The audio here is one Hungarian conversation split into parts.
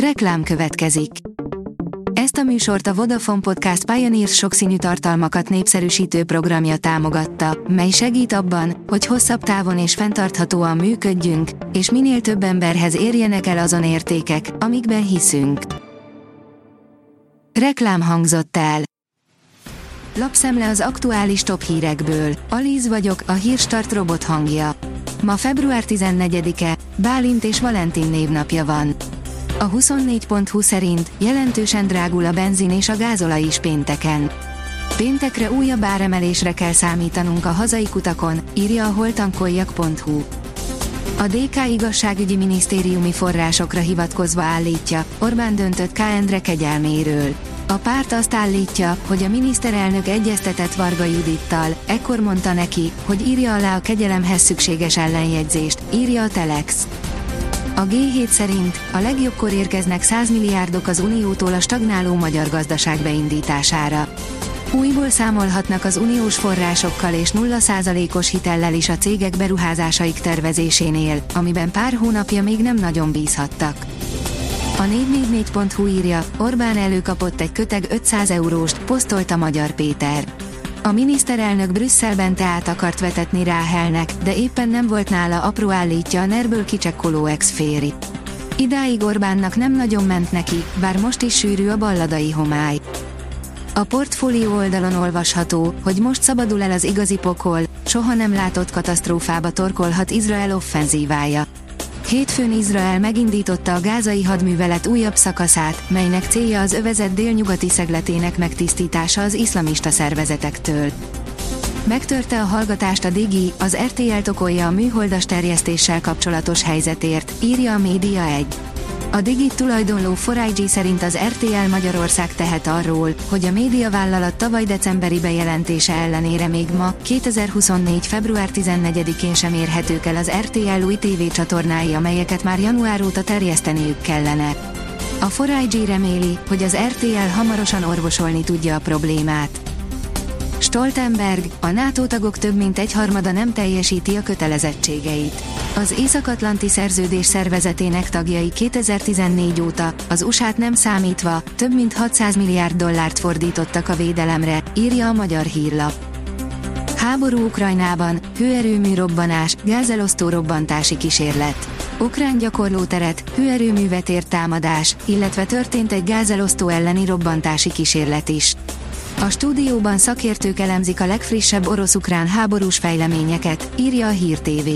Reklám következik. Ezt a műsort a Vodafone Podcast Pioneers sokszínű tartalmakat népszerűsítő programja támogatta, mely segít abban, hogy hosszabb távon és fenntarthatóan működjünk, és minél több emberhez érjenek el azon értékek, amikben hiszünk. Reklám hangzott el. Lapszemle az aktuális top hírekből. Alíz vagyok, a hírstart robot hangja. Ma február 14-e, Bálint és Valentin névnapja van. A 24.20 szerint jelentősen drágul a benzin és a gázolaj is pénteken. Péntekre újabb áremelésre kell számítanunk a hazai kutakon, írja a holtankoljak.hu. A DK igazságügyi minisztériumi forrásokra hivatkozva állítja, Orbán döntött K. Endre kegyelméről. A párt azt állítja, hogy a miniszterelnök egyeztetett Varga Judittal, ekkor mondta neki, hogy írja alá a kegyelemhez szükséges ellenjegyzést, írja a Telex. A G7 szerint a legjobbkor érkeznek 100 milliárdok az Uniótól a stagnáló magyar gazdaság beindítására. Újból számolhatnak az uniós forrásokkal és 0%-os hitellel is a cégek beruházásaik tervezésénél, amiben pár hónapja még nem nagyon bízhattak. A 444.hu írja, Orbán előkapott egy köteg 500 euróst, posztolta Magyar Péter. A miniszterelnök Brüsszelben teát akart vetetni Ráhelnek, de éppen nem volt nála apró állítja a nerből kicsekkoló ex-féri. Idáig Orbánnak nem nagyon ment neki, bár most is sűrű a balladai homály. A portfólió oldalon olvasható, hogy most szabadul el az igazi pokol, soha nem látott katasztrófába torkolhat Izrael offenzívája. Hétfőn Izrael megindította a gázai hadművelet újabb szakaszát, melynek célja az övezet délnyugati szegletének megtisztítása az iszlamista szervezetektől. Megtörte a hallgatást a Digi, az RTL tokolja a műholdas terjesztéssel kapcsolatos helyzetért, írja a Média 1. A Digit tulajdonló 4 szerint az RTL Magyarország tehet arról, hogy a médiavállalat tavaly decemberi bejelentése ellenére még ma, 2024. február 14-én sem érhetők el az RTL új TV csatornái, amelyeket már január óta terjeszteniük kellene. A 4 reméli, hogy az RTL hamarosan orvosolni tudja a problémát. Stoltenberg, a NATO tagok több mint egyharmada nem teljesíti a kötelezettségeit. Az Észak-Atlanti Szerződés szervezetének tagjai 2014 óta, az USA-t nem számítva, több mint 600 milliárd dollárt fordítottak a védelemre, írja a magyar hírlap. Háború Ukrajnában, hőerőmű robbanás, gázelosztó robbantási kísérlet. Ukrán gyakorlóteret, hőerőművet ért támadás, illetve történt egy gázelosztó elleni robbantási kísérlet is. A stúdióban szakértők elemzik a legfrissebb orosz-ukrán háborús fejleményeket, írja a Hír TV.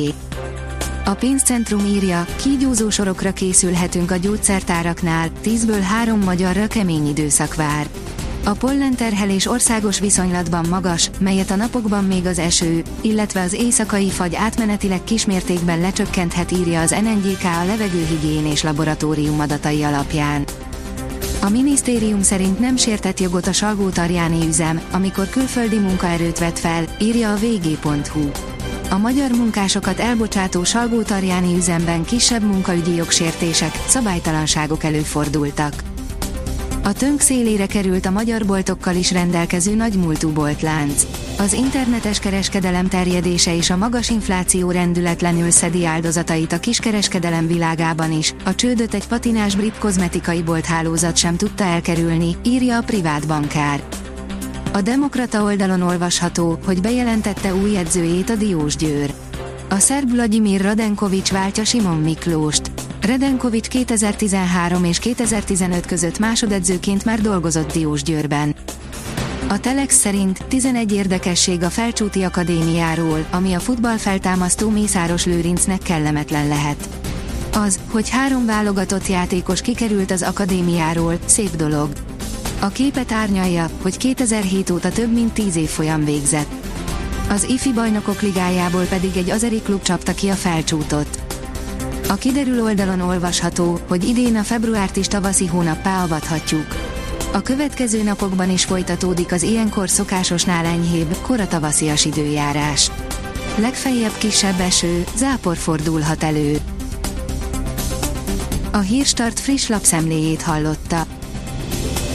A pénzcentrum írja, kígyózó sorokra készülhetünk a gyógyszertáraknál, 10-ből 3 magyarra kemény időszak vár. A pollenterhelés országos viszonylatban magas, melyet a napokban még az eső, illetve az éjszakai fagy átmenetileg kismértékben lecsökkenthet írja az NNGK a levegőhigiénés laboratórium adatai alapján. A minisztérium szerint nem sértett jogot a salgó üzem, amikor külföldi munkaerőt vett fel, írja a vg.hu. A magyar munkásokat elbocsátó salgó üzemben kisebb munkaügyi jogsértések, szabálytalanságok előfordultak. A tönk szélére került a magyar boltokkal is rendelkező nagymúltú boltlánc. Az internetes kereskedelem terjedése és a magas infláció rendületlenül szedi áldozatait a kiskereskedelem világában is, a csődöt egy patinás brit kozmetikai bolthálózat sem tudta elkerülni, írja a privát bankár. A Demokrata oldalon olvasható, hogy bejelentette új edzőjét a Diós Győr. A szerb Vladimir Radenkovics váltja Simon Miklóst. Redenkovics 2013 és 2015 között másodedzőként már dolgozott Diós Győrben. A Telex szerint 11 érdekesség a Felcsúti Akadémiáról, ami a futballfeltámasztó Mészáros Lőrincnek kellemetlen lehet. Az, hogy három válogatott játékos kikerült az akadémiáról, szép dolog. A képet árnyalja, hogy 2007 óta több mint 10 év folyam végzett. Az IFI bajnokok ligájából pedig egy azeri klub csapta ki a felcsútot. A kiderül oldalon olvasható, hogy idén a februárt is tavaszi hónappá avathatjuk. A következő napokban is folytatódik az ilyenkor szokásosnál enyhébb, kora tavaszias időjárás. Legfeljebb kisebb eső, zápor fordulhat elő. A Hírstart friss lapszemléjét hallotta.